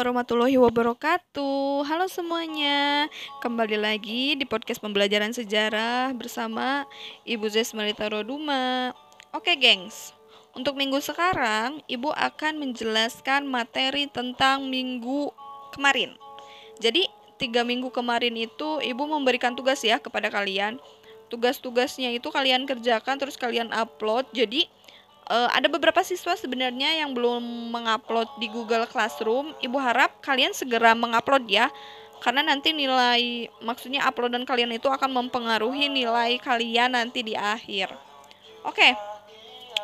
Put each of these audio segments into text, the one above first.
warahmatullahi wabarakatuh. Halo semuanya, kembali lagi di podcast pembelajaran sejarah bersama Ibu Zes Melita Roduma. Oke, gengs. Untuk minggu sekarang, Ibu akan menjelaskan materi tentang minggu kemarin. Jadi, tiga minggu kemarin itu Ibu memberikan tugas ya kepada kalian. Tugas-tugasnya itu kalian kerjakan terus kalian upload. Jadi, uh, ada beberapa siswa sebenarnya yang belum mengupload di Google Classroom. Ibu harap kalian segera mengupload ya. Karena nanti nilai maksudnya uploadan kalian itu akan mempengaruhi nilai kalian nanti di akhir. Oke. Okay.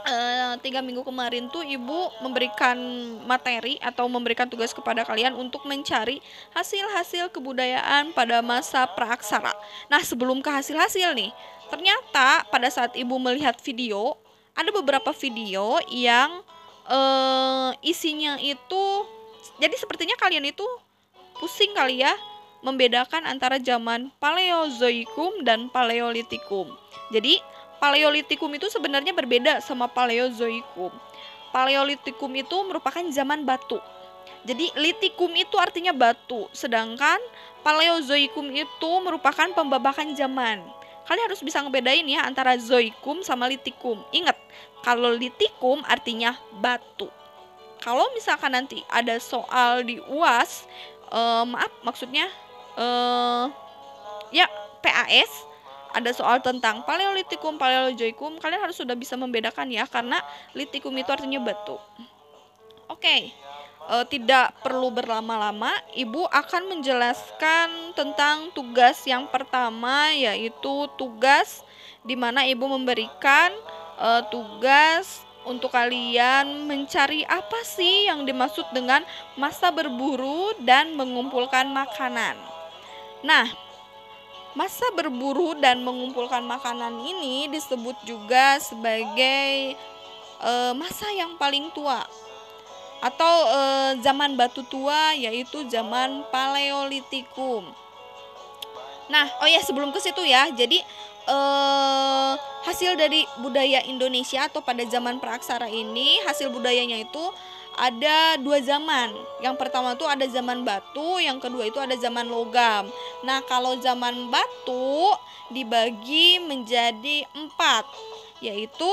Uh, tiga minggu kemarin tuh ibu memberikan materi atau memberikan tugas kepada kalian untuk mencari hasil-hasil kebudayaan pada masa praaksara. Nah sebelum ke hasil-hasil nih, ternyata pada saat ibu melihat video ada beberapa video yang uh, isinya itu jadi sepertinya kalian itu pusing kali ya membedakan antara zaman Paleozoikum dan Paleolitikum. Jadi Paleolitikum itu sebenarnya berbeda sama Paleozoikum. Paleolitikum itu merupakan zaman batu. Jadi litikum itu artinya batu, sedangkan Paleozoikum itu merupakan pembabakan zaman kalian harus bisa ngebedain ya antara zoikum sama litikum. Ingat, kalau litikum artinya batu. Kalau misalkan nanti ada soal di UAS, uh, maaf maksudnya uh, ya PAS ada soal tentang paleolitikum, paleozoikum, kalian harus sudah bisa membedakan ya karena litikum itu artinya batu. Oke. Okay e, tidak perlu berlama-lama, Ibu akan menjelaskan tentang tugas yang pertama yaitu tugas di mana Ibu memberikan e, tugas untuk kalian mencari apa sih yang dimaksud dengan masa berburu dan mengumpulkan makanan. Nah, masa berburu dan mengumpulkan makanan ini disebut juga sebagai e, masa yang paling tua atau e, zaman batu tua yaitu zaman Paleolitikum. Nah, oh ya sebelum ke situ ya. Jadi e, hasil dari budaya Indonesia atau pada zaman praaksara ini hasil budayanya itu ada dua zaman. Yang pertama itu ada zaman batu, yang kedua itu ada zaman logam. Nah, kalau zaman batu dibagi menjadi empat yaitu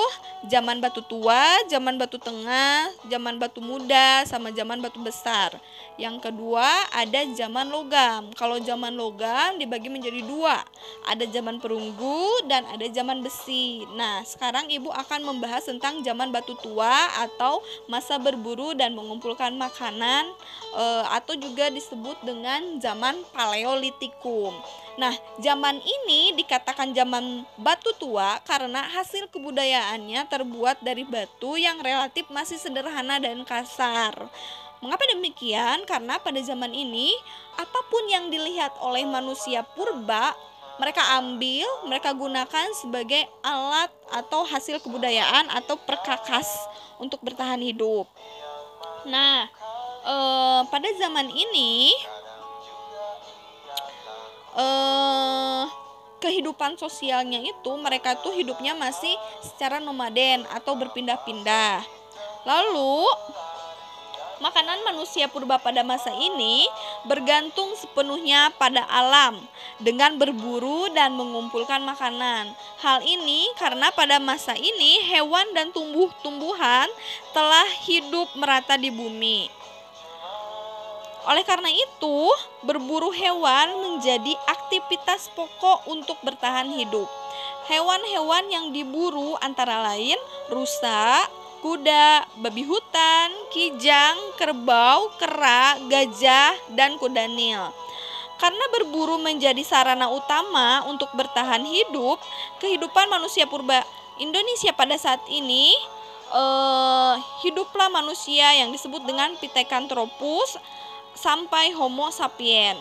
zaman batu tua, zaman batu tengah, zaman batu muda, sama zaman batu besar. Yang kedua ada zaman logam. Kalau zaman logam dibagi menjadi dua, ada zaman perunggu dan ada zaman besi. Nah sekarang ibu akan membahas tentang zaman batu tua atau masa berburu dan mengumpulkan makanan e, atau juga disebut dengan zaman paleolitikum. Nah, zaman ini dikatakan zaman batu tua karena hasil kebudayaannya terbuat dari batu yang relatif masih sederhana dan kasar. Mengapa demikian? Karena pada zaman ini apa pun yang dilihat oleh manusia purba mereka ambil, mereka gunakan sebagai alat atau hasil kebudayaan atau perkakas untuk bertahan hidup. Nah, eh, pada zaman ini eh kehidupan sosialnya itu mereka tuh hidupnya masih secara nomaden atau berpindah-pindah. Lalu makanan manusia purba pada masa ini bergantung sepenuhnya pada alam dengan berburu dan mengumpulkan makanan. Hal ini karena pada masa ini hewan dan tumbuh-tumbuhan telah hidup merata di bumi. Oleh karena itu, berburu hewan menjadi aktivitas pokok untuk bertahan hidup. Hewan-hewan yang diburu antara lain rusa, kuda, babi hutan, kijang, kerbau, kera, gajah, dan kuda nil. Karena berburu menjadi sarana utama untuk bertahan hidup, kehidupan manusia purba Indonesia pada saat ini eh, hiduplah manusia yang disebut dengan Pithecanthropus sampai Homo sapien.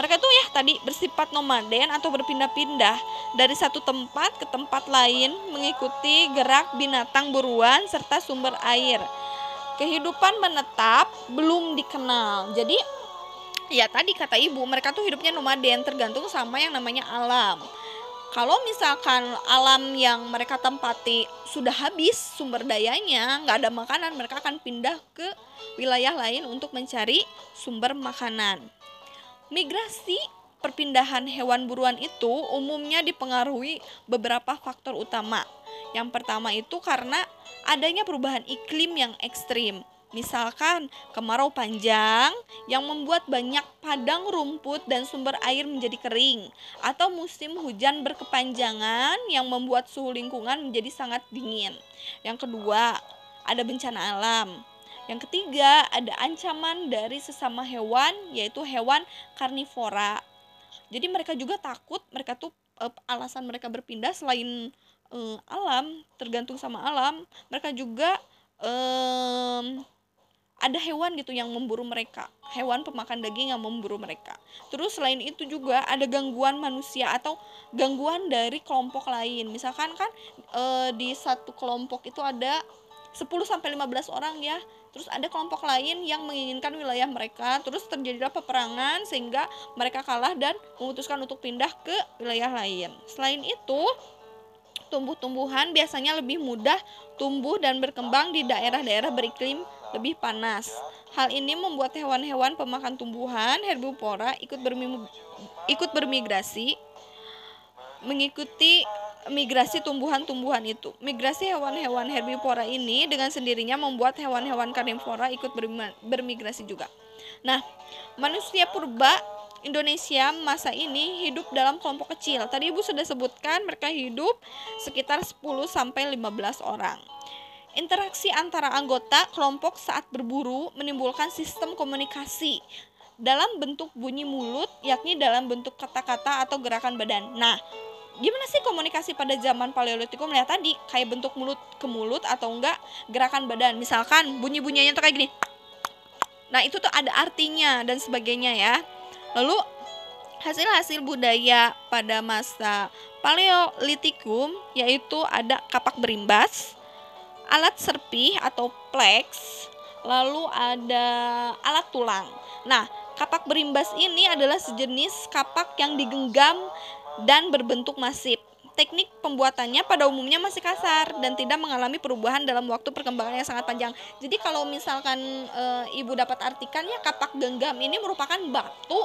Mereka tuh ya tadi bersifat nomaden atau berpindah-pindah dari satu tempat ke tempat lain mengikuti gerak binatang buruan serta sumber air. Kehidupan menetap belum dikenal. Jadi ya tadi kata ibu mereka tuh hidupnya nomaden tergantung sama yang namanya alam. kalau misalkan alam yang mereka tempati sudah habis sumber dayanya, nggak ada makanan, mereka akan pindah ke wilayah lain untuk mencari sumber makanan. Migrasi perpindahan hewan buruan itu umumnya dipengaruhi beberapa faktor utama. Yang pertama itu karena adanya perubahan iklim yang ekstrim. Misalkan kemarau panjang yang membuat banyak padang rumput dan sumber air menjadi kering, atau musim hujan berkepanjangan yang membuat suhu lingkungan menjadi sangat dingin. Yang kedua, ada bencana alam. Yang ketiga, ada ancaman dari sesama hewan, yaitu hewan karnivora. Jadi mereka juga takut, mereka tuh alasan mereka berpindah selain eh, alam, tergantung sama alam, mereka juga em, ada hewan gitu yang memburu mereka. Hewan pemakan daging yang memburu mereka. Terus selain itu juga ada gangguan manusia atau gangguan dari kelompok lain. Misalkan kan e, di satu kelompok itu ada 10 sampai 15 orang ya terus ada kelompok lain yang menginginkan wilayah mereka terus terjadilah peperangan sehingga mereka kalah dan memutuskan untuk pindah ke wilayah lain selain itu tumbuh-tumbuhan biasanya lebih mudah tumbuh dan berkembang di daerah-daerah beriklim lebih panas. Hal ini membuat hewan-hewan pemakan tumbuhan herbivora ikut ikut bermigrasi mengikuti migrasi tumbuhan-tumbuhan itu. Migrasi hewan-hewan herbivora ini dengan sendirinya membuat hewan-hewan karnivora ikut bermigrasi juga. Nah, manusia purba Indonesia masa ini hidup dalam kelompok kecil. Tadi Ibu sudah sebutkan mereka hidup sekitar 10 sampai 15 orang. Interaksi antara anggota kelompok saat berburu menimbulkan sistem komunikasi dalam bentuk bunyi mulut, yakni dalam bentuk kata-kata atau gerakan badan. Nah, gimana sih komunikasi pada zaman Paleolitikum? Melihat tadi kayak bentuk mulut ke mulut atau enggak gerakan badan. Misalkan bunyi-bunyinya tuh kayak gini. Nah itu tuh ada artinya dan sebagainya ya. Lalu hasil-hasil budaya pada masa Paleolitikum yaitu ada kapak berimbas alat serpih atau plex, lalu ada alat tulang. Nah, kapak berimbas ini adalah sejenis kapak yang digenggam dan berbentuk masif. Teknik pembuatannya pada umumnya masih kasar dan tidak mengalami perubahan dalam waktu perkembangan yang sangat panjang. Jadi kalau misalkan e, ibu dapat artikannya kapak genggam ini merupakan batu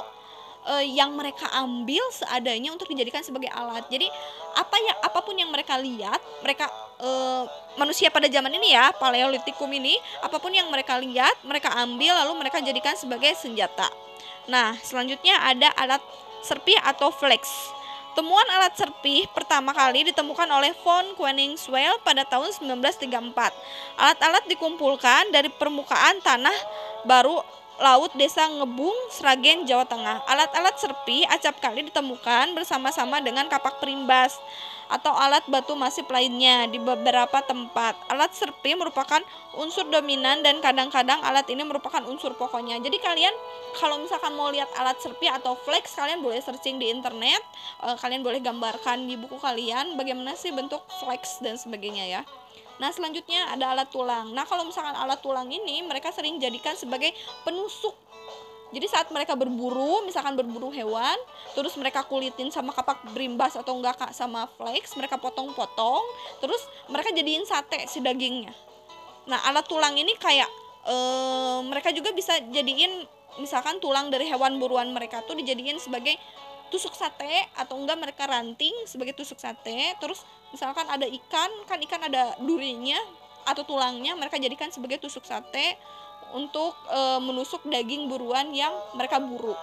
uh, yang mereka ambil seadanya untuk dijadikan sebagai alat. Jadi apa ya apa pun yang mereka lihat, mereka uh, manusia pada zaman ini ya, paleolitikum ini, apa pun yang mereka lihat, mereka ambil lalu mereka jadikan sebagai senjata. Nah, selanjutnya ada alat serpih atau flex. Temuan alat serpih pertama kali ditemukan oleh von Koenigswell pada tahun 1934. Alat-alat dikumpulkan dari permukaan tanah baru Laut Desa Ngebung, Sragen, Jawa Tengah. Alat-alat serpi acap kali ditemukan bersama-sama dengan kapak perimbas atau alat batu masif lainnya di beberapa tempat. Alat serpi merupakan unsur dominan dan kadang-kadang alat ini merupakan unsur pokoknya. Jadi kalian kalau misalkan mau lihat alat serpi atau flex, kalian boleh searching di internet. Eh, kalian boleh gambarkan di buku kalian bagaimana sih bentuk flex dan sebagainya ya. Nah, selanjutnya ada alat tulang. Nah, kalau misalkan alat tulang ini mereka sering jadikan sebagai penusuk. Jadi saat mereka berburu, misalkan berburu hewan, terus mereka kulitin sama kapak berimbas atau enggak kak sama flex, mereka potong-potong, terus mereka jadiin sate si dagingnya. Nah, alat tulang ini kayak e, mereka juga bisa jadiin misalkan tulang dari hewan buruan mereka tuh dijadiin sebagai tusuk sate atau enggak mereka ranting sebagai tusuk sate terus misalkan ada ikan kan ikan ada durinya atau tulangnya mereka jadikan sebagai tusuk sate untuk e, menusuk daging buruan yang mereka buru.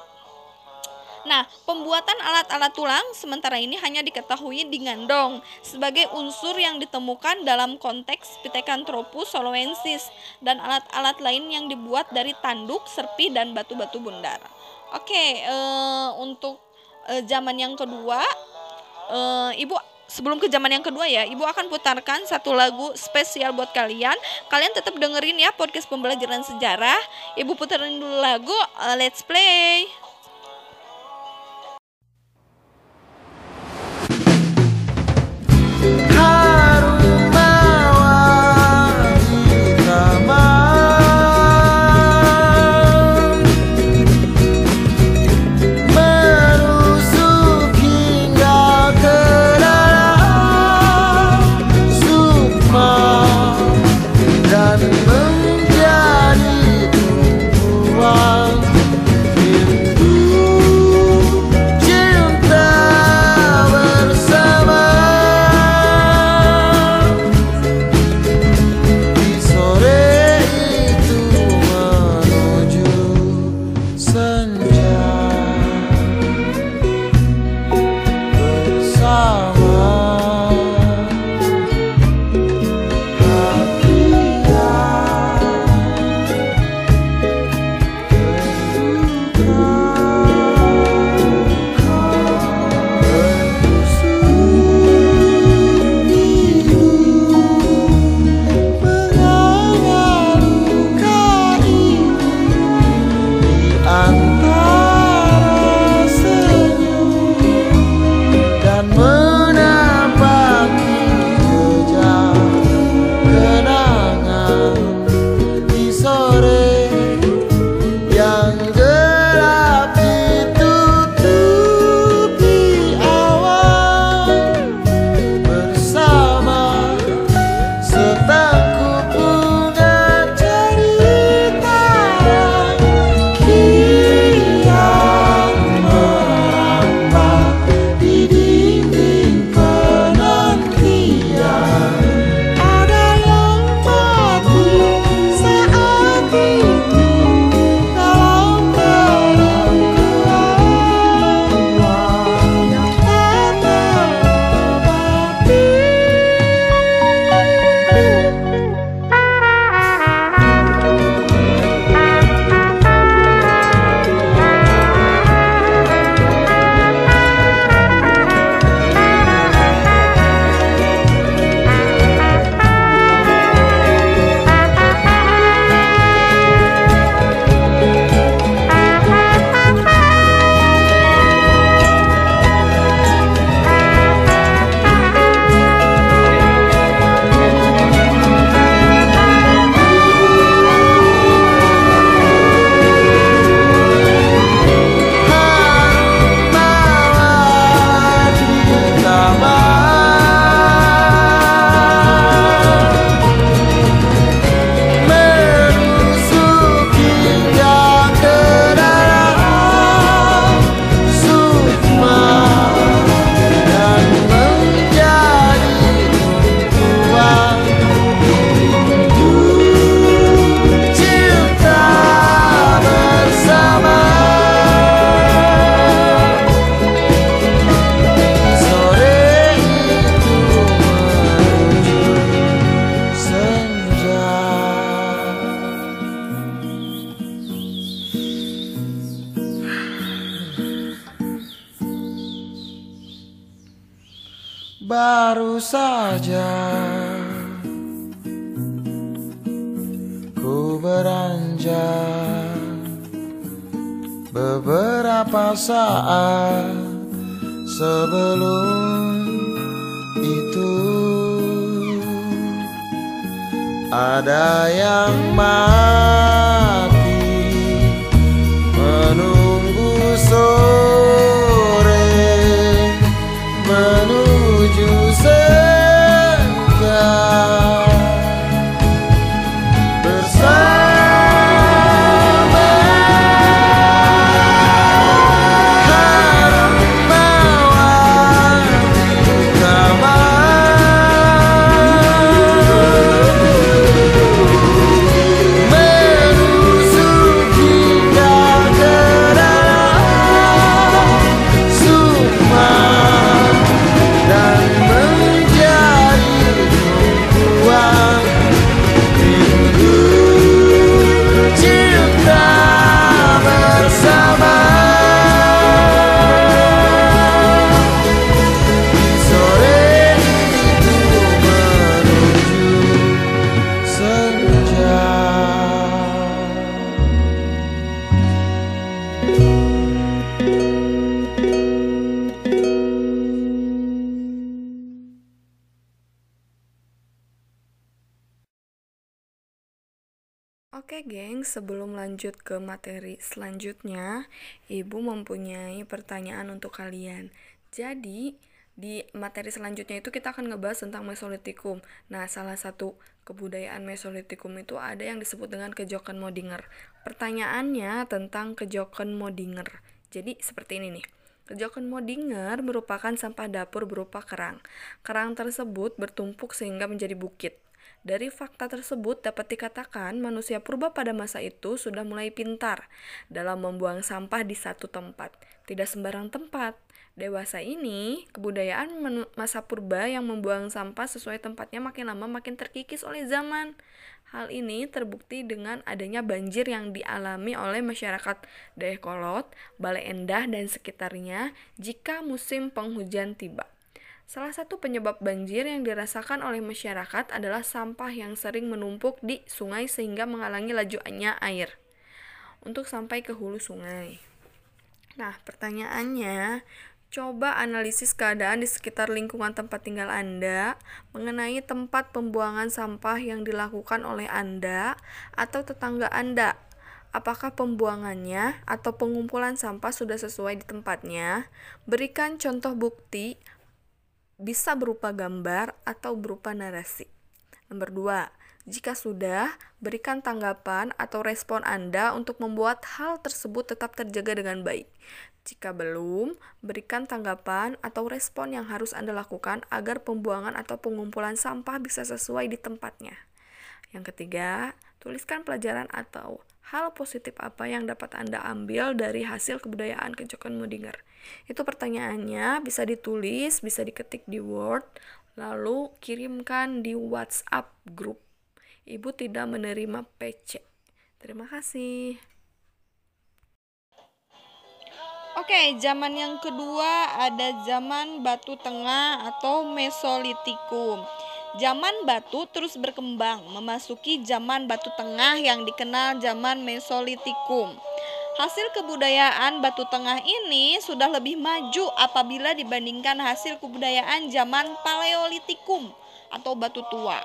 Nah, pembuatan alat-alat tulang sementara ini hanya diketahui di Ngandong sebagai unsur yang ditemukan dalam konteks Pithecanthropus soloensis dan alat-alat lain yang dibuat dari tanduk, serpi, dan batu-batu bundar. Oke, e, untuk e, zaman yang kedua, e, Ibu sebelum ke zaman yang kedua ya, Ibu akan putarkan satu lagu spesial buat kalian. Kalian tetap dengerin ya podcast pembelajaran sejarah. Ibu putarin dulu lagu uh, Let's Play. Ke materi selanjutnya, Ibu mempunyai pertanyaan untuk kalian. Jadi, di materi selanjutnya itu kita akan ngebahas tentang Mesolitikum. Nah, salah satu kebudayaan Mesolitikum itu ada yang disebut dengan kejokan Modinger. Pertanyaannya tentang kejokan Modinger. Jadi, seperti ini nih. Kejokan Modinger merupakan sampah dapur berupa kerang. Kerang tersebut bertumpuk sehingga menjadi bukit. Dari fakta tersebut dapat dikatakan manusia purba pada masa itu sudah mulai pintar dalam membuang sampah di satu tempat, tidak sembarang tempat. Dewasa ini, kebudayaan masa purba yang membuang sampah sesuai tempatnya makin lama makin terkikis oleh zaman. Hal ini terbukti dengan adanya banjir yang dialami oleh masyarakat Dayakolot, Bale Endah, dan sekitarnya jika musim penghujan tiba. Salah satu penyebab banjir yang dirasakan oleh masyarakat adalah sampah yang sering menumpuk di sungai sehingga menghalangi lajuannya air untuk sampai ke hulu sungai. Nah, pertanyaannya, coba analisis keadaan di sekitar lingkungan tempat tinggal Anda mengenai tempat pembuangan sampah yang dilakukan oleh Anda atau tetangga Anda. Apakah pembuangannya atau pengumpulan sampah sudah sesuai di tempatnya? Berikan contoh bukti bisa berupa gambar atau berupa narasi. Nomor dua, jika sudah, berikan tanggapan atau respon Anda untuk membuat hal tersebut tetap terjaga dengan baik. Jika belum, berikan tanggapan atau respon yang harus Anda lakukan agar pembuangan atau pengumpulan sampah bisa sesuai di tempatnya. Yang ketiga, tuliskan pelajaran atau hal positif apa yang dapat Anda ambil dari hasil kebudayaan kejokan Mudinger. Itu pertanyaannya bisa ditulis, bisa diketik di Word, lalu kirimkan di WhatsApp grup. Ibu tidak menerima PC. Terima kasih. Oke, zaman yang kedua ada zaman Batu Tengah atau Mesolitikum. Zaman batu terus berkembang, memasuki zaman Batu Tengah yang dikenal zaman Mesolitikum. Hasil kebudayaan Batu Tengah ini sudah lebih maju apabila dibandingkan hasil kebudayaan zaman Paleolitikum atau Batu Tua.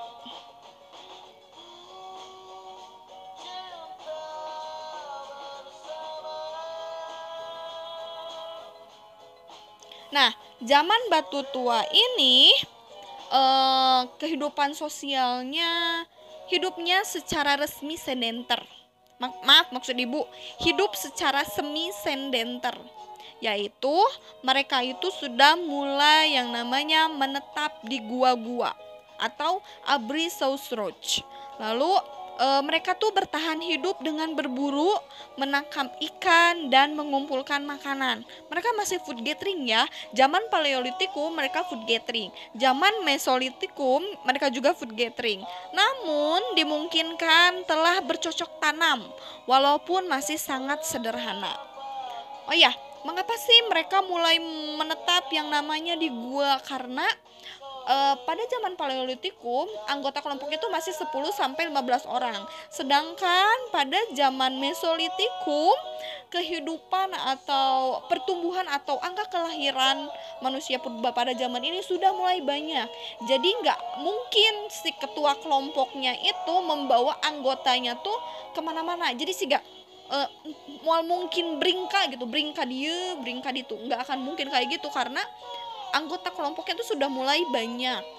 Nah, zaman Batu Tua ini eh, kehidupan sosialnya hidupnya secara resmi sedenter. Ma- maaf maksud ibu, hidup secara semi sedenter. Yaitu mereka itu sudah mulai yang namanya menetap di gua-gua atau abri sausroch. Lalu e, mereka tuh bertahan hidup dengan berburu, menangkap ikan dan mengumpulkan makanan. Mereka masih food gathering ya. Zaman Paleolitikum mereka food gathering. Zaman Mesolitikum mereka juga food gathering. Namun dimungkinkan telah bercocok tanam walaupun masih sangat sederhana. Oh ya, mengapa sih mereka mulai menetap yang namanya di gua karena eh, pada zaman Paleolitikum anggota kelompok itu masih 10 sampai 15 orang. Sedangkan pada zaman Mesolitikum kehidupan atau pertumbuhan atau angka kelahiran manusia purba pada zaman ini sudah mulai banyak. Jadi nggak mungkin si ketua kelompoknya itu membawa anggotanya tuh ke mana-mana. Jadi sih nggak eh, mual mungkin bringka gitu, bringka dia, bringka itu nggak akan mungkin kayak gitu karena anggota kelompoknya itu sudah mulai banyak.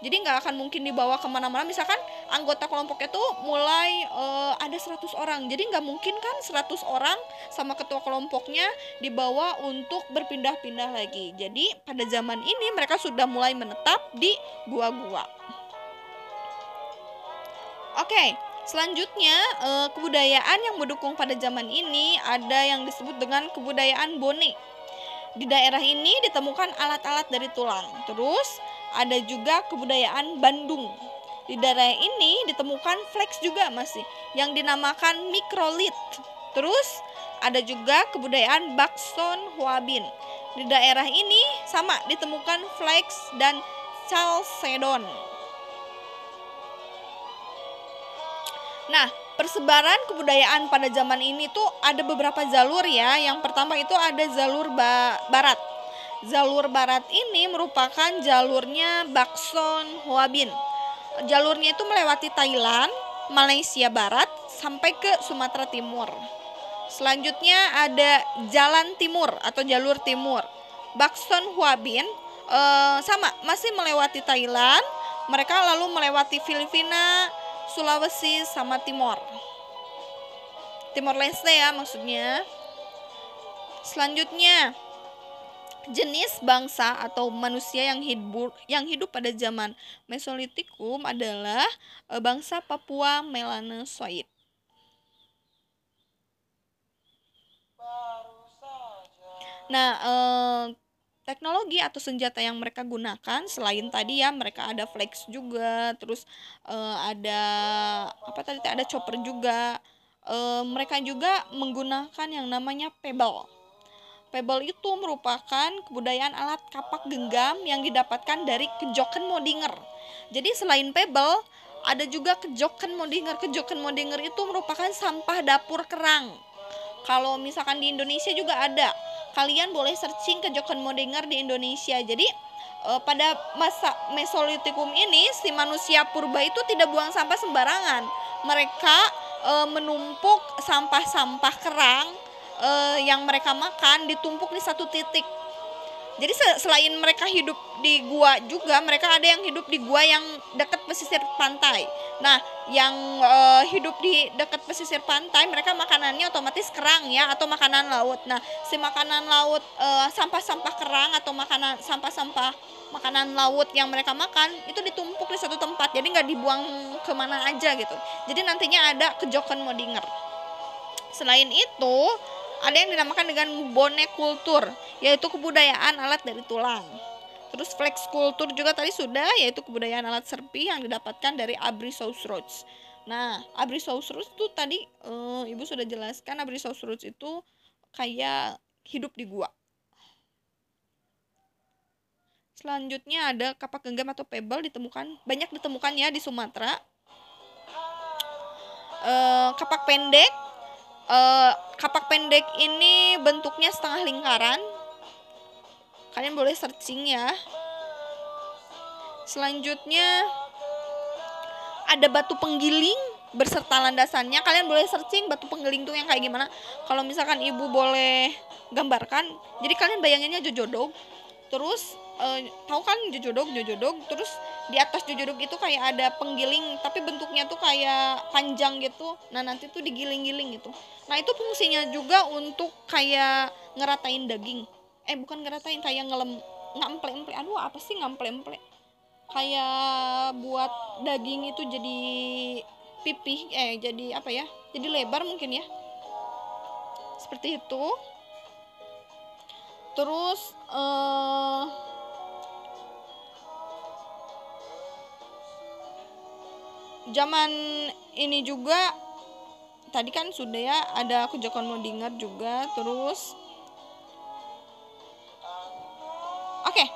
Jadi nggak akan mungkin dibawa ke mana-mana. Misalkan anggota kelompoknya tuh mulai eh, ada 100 orang. Jadi nggak mungkin kan 100 orang sama ketua kelompoknya dibawa untuk berpindah-pindah lagi. Jadi pada zaman ini mereka sudah mulai menetap di gua-gua. Oke selanjutnya eh, kebudayaan yang mendukung pada zaman ini ada yang disebut dengan kebudayaan bone di daerah ini ditemukan alat-alat dari tulang. Terus ada juga kebudayaan Bandung. Di daerah ini ditemukan flex juga masih yang dinamakan mikrolit. Terus ada juga kebudayaan Bakson Huabin. Di daerah ini sama ditemukan flex dan chalcedon. Nah, persebaran kebudayaan pada zaman ini tuh ada beberapa jalur ya. Yang pertama itu ada jalur ba barat. Jalur barat ini merupakan jalurnya Bakson Huabin. Jalurnya itu melewati Thailand, Malaysia Barat sampai ke Sumatera Timur. Selanjutnya ada jalan timur atau jalur timur. Bakson Huabin eh, sama masih melewati Thailand. Mereka lalu melewati Filipina, Sulawesi sama Timor. Timor Leste ya maksudnya. Selanjutnya jenis bangsa atau manusia yang hidup yang hidup pada zaman Mesolitikum adalah e, bangsa Papua Melanosoid. Nah, eh, teknologi atau senjata yang mereka gunakan selain tadi ya mereka ada flex juga terus eh, ada apa tadi ada chopper juga. Eh, mereka juga menggunakan yang namanya pebble. Pebble itu merupakan kebudayaan alat kapak genggam yang didapatkan dari kejoken modinger. Jadi selain pebble ada juga kejoken modinger. Kejoken modinger itu merupakan sampah dapur kerang kalau misalkan di Indonesia juga ada kalian boleh searching ke Joken Modinger di Indonesia. Jadi eh, pada masa Mesolitikum ini si manusia purba itu tidak buang sampah sembarangan. Mereka eh, menumpuk sampah-sampah kerang eh, yang mereka makan ditumpuk di satu titik. Jadi selain mereka hidup di gua juga, mereka ada yang hidup di gua yang dekat pesisir pantai. Nah, yang uh, hidup di dekat pesisir pantai, mereka makanannya otomatis kerang ya atau makanan laut. Nah, si makanan laut sampah sampah-sampah kerang atau makanan sampah-sampah makanan laut yang mereka makan itu ditumpuk di satu tempat, jadi nggak dibuang ke mana aja gitu. Jadi nantinya ada kejokan modinger. Selain itu, ada yang dinamakan dengan bonek kultur, yaitu kebudayaan alat dari tulang. Terus flex kultur juga tadi sudah, yaitu kebudayaan alat serpi yang didapatkan dari Abrisaurus. Nah, Abrisaurus itu tadi e, ibu sudah jelaskan Abrisaurus itu kayak hidup di gua. Selanjutnya ada kapak genggam atau pebble ditemukan banyak ditemukan ya di Sumatera. E, kapak pendek uh, kapak pendek ini bentuknya setengah lingkaran. Kalian boleh searching ya. Selanjutnya ada batu penggiling berserta landasannya. Kalian boleh searching batu penggiling tuh yang kayak gimana. Kalau misalkan ibu boleh gambarkan jadi kalian bayanginnya jojodog terus uh, tahu kan jojodog jojodog terus di atas jojodog itu kayak ada penggiling tapi bentuknya tuh kayak panjang gitu. Nah nanti tuh digiling-giling gitu. Nah itu fungsinya juga untuk kayak ngeratain daging. Eh bukan ngeratain kayak ngelem ngample-emple. Aduh apa sih ngample-emple? Kayak buat daging itu jadi pipih eh jadi apa ya? Jadi lebar mungkin ya. Seperti itu terus uh, zaman ini juga tadi kan sudah ya ada aku jokon mau diingat juga terus oke okay.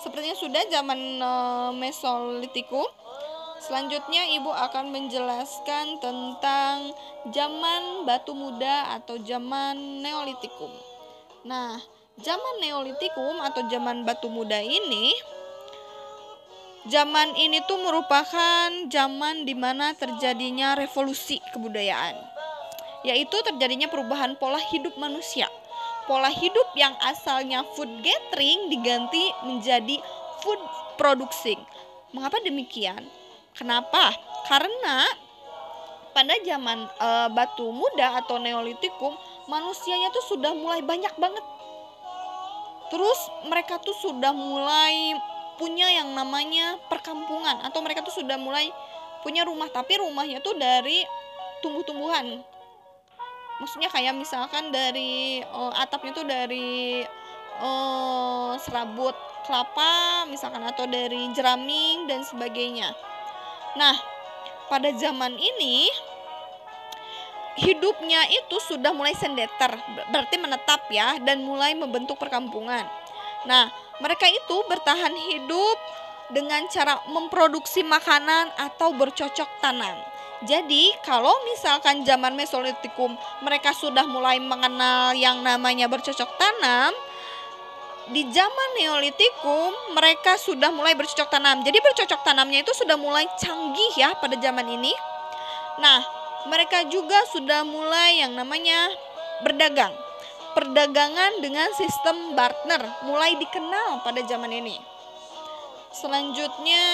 sepertinya sudah zaman eh, uh, Mesolitikum Selanjutnya ibu akan menjelaskan tentang zaman batu muda atau zaman neolitikum. Nah, zaman Neolitikum atau zaman batu muda ini Zaman ini tuh merupakan zaman di mana terjadinya revolusi kebudayaan, yaitu terjadinya perubahan pola hidup manusia. Pola hidup yang asalnya food gathering diganti menjadi food producing. Mengapa demikian? Kenapa? Karena pada zaman e, batu muda atau neolitikum, manusianya tuh sudah mulai banyak banget. Terus mereka tuh sudah mulai punya yang namanya perkampungan atau mereka tuh sudah mulai punya rumah tapi rumahnya tuh dari tumbuh-tumbuhan. Maksudnya kayak misalkan dari uh, atapnya tuh dari uh, serabut kelapa misalkan atau dari jeraming dan sebagainya. Nah pada zaman ini hidupnya itu sudah mulai sendeter berarti menetap ya dan mulai membentuk perkampungan Nah, mereka itu bertahan hidup dengan cara memproduksi makanan atau bercocok tanam. Jadi, kalau misalkan zaman Mesolitikum mereka sudah mulai mengenal yang namanya bercocok tanam, di zaman Neolitikum mereka sudah mulai bercocok tanam. Jadi bercocok tanamnya itu sudah mulai canggih ya pada zaman ini. Nah, mereka juga sudah mulai yang namanya berdagang perdagangan dengan sistem barter mulai dikenal pada zaman ini. Selanjutnya,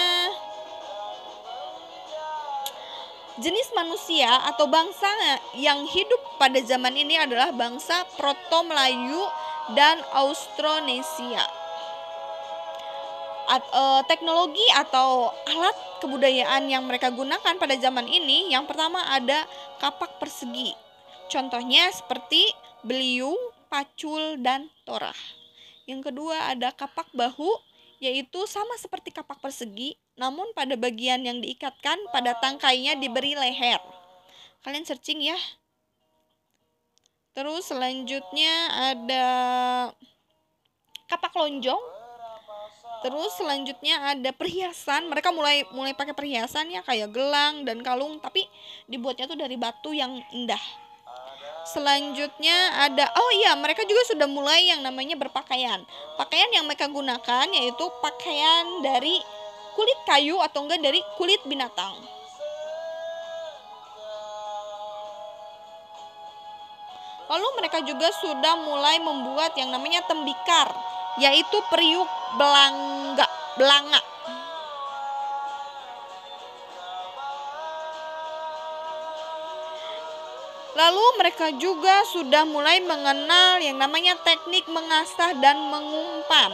jenis manusia atau bangsa yang hidup pada zaman ini adalah bangsa Proto-Melayu dan Austronesia. At, e, teknologi atau alat kebudayaan yang mereka gunakan pada zaman ini, yang pertama ada kapak persegi. Contohnya seperti beliung, pacul, dan torah. Yang kedua ada kapak bahu, yaitu sama seperti kapak persegi, namun pada bagian yang diikatkan pada tangkainya diberi leher. Kalian searching ya. Terus selanjutnya ada kapak lonjong. Terus selanjutnya ada perhiasan. Mereka mulai mulai pakai perhiasan ya kayak gelang dan kalung, tapi dibuatnya tuh dari batu yang indah Selanjutnya ada oh iya mereka juga sudah mulai yang namanya berpakaian. Pakaian yang mereka gunakan yaitu pakaian dari kulit kayu atau enggak dari kulit binatang. Lalu mereka juga sudah mulai membuat yang namanya tembikar, yaitu periuk belanga, belanga Lalu mereka juga sudah mulai mengenal yang namanya teknik mengasah dan mengumpan.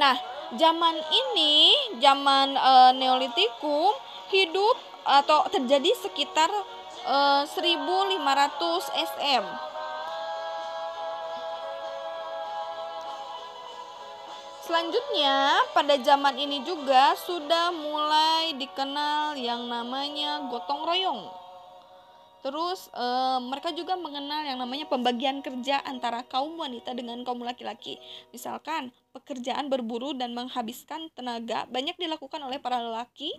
Nah, zaman ini, zaman e, Neolitikum hidup atau terjadi sekitar e, 1500 SM. Selanjutnya, pada zaman ini juga sudah mulai dikenal yang namanya gotong royong. Terus e, mereka juga mengenal yang namanya pembagian kerja antara kaum wanita dengan kaum laki-laki. Misalkan pekerjaan berburu dan menghabiskan tenaga banyak dilakukan oleh para lelaki,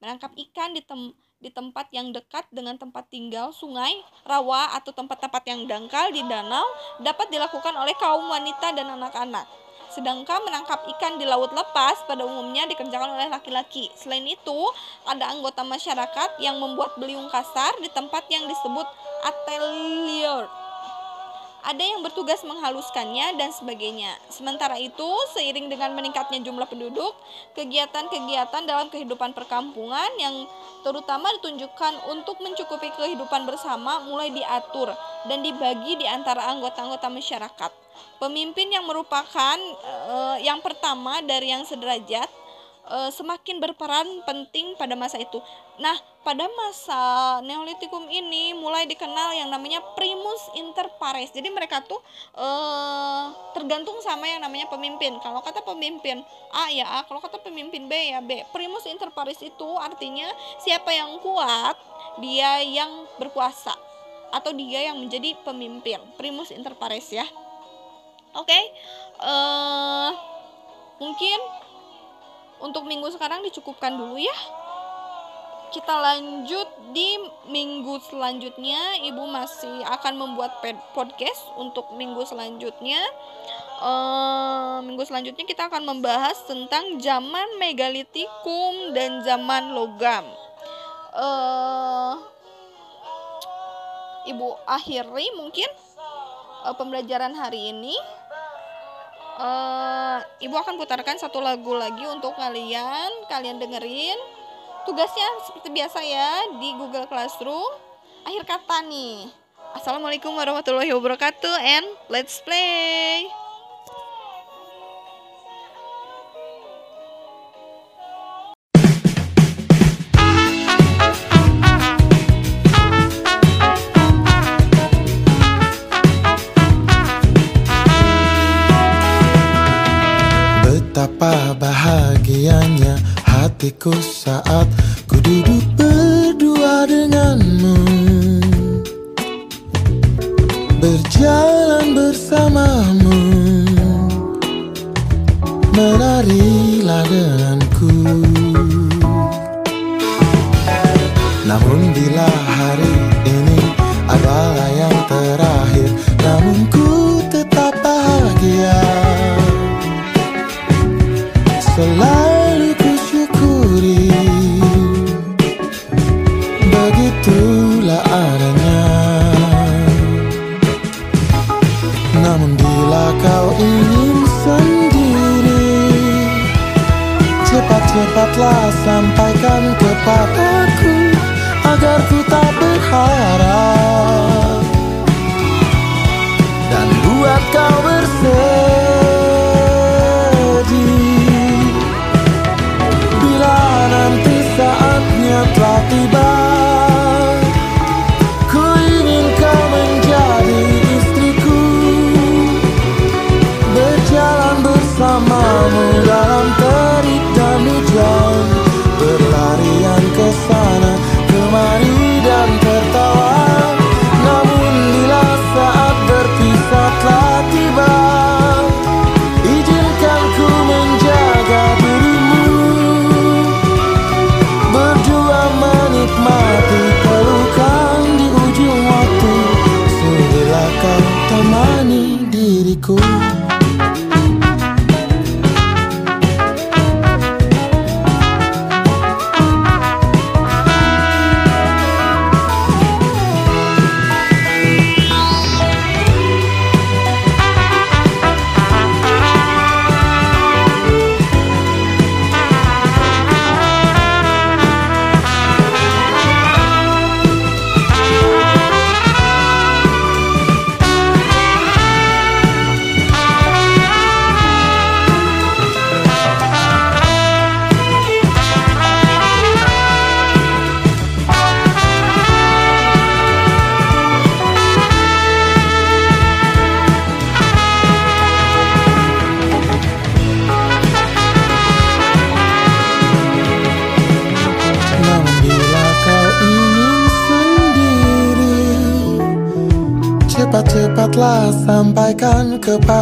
menangkap ikan di tem di tempat yang dekat dengan tempat tinggal, sungai, rawa atau tempat-tempat yang dangkal di danau dapat dilakukan oleh kaum wanita dan anak-anak. Sedangkan menangkap ikan di laut lepas pada umumnya dikerjakan oleh laki-laki. Selain itu, ada anggota masyarakat yang membuat beliung kasar di tempat yang disebut atelier. Ada yang bertugas menghaluskannya dan sebagainya. Sementara itu, seiring dengan meningkatnya jumlah penduduk, kegiatan-kegiatan dalam kehidupan perkampungan yang terutama ditunjukkan untuk mencukupi kehidupan bersama mulai diatur dan dibagi di antara anggota-anggota masyarakat. Pemimpin yang merupakan uh, yang pertama dari yang sederajat uh, semakin berperan penting pada masa itu. Nah, pada masa Neolitikum ini mulai dikenal yang namanya primus inter pares. Jadi mereka tuh uh, tergantung sama yang namanya pemimpin. Kalau kata pemimpin A ya A, kalau kata pemimpin B ya B. Primus inter pares itu artinya siapa yang kuat, dia yang berkuasa. atau dia yang menjadi pemimpin primus inter pares ya oke eh mungkin untuk minggu sekarang dicukupkan dulu ya. Kita lanjut di minggu selanjutnya. Ibu masih akan membuat podcast untuk minggu selanjutnya. Uh, minggu selanjutnya kita akan membahas tentang zaman megalitikum dan zaman logam. Uh, ibu akhiri mungkin uh, pembelajaran hari ini uh, ibu akan putarkan satu lagu lagi untuk kalian. Kalian dengerin. Tugasnya seperti biasa ya di Google Classroom. Akhir kata nih. Assalamualaikum warahmatullahi wabarakatuh and let's play hatiku saat ku duduk berdua denganmu. Berjalan bersamamu. Menarilah denganku. Namun bila hari ini adalah yang terakhir Namun ku tetap bahagia. Selalu cool. goodbye.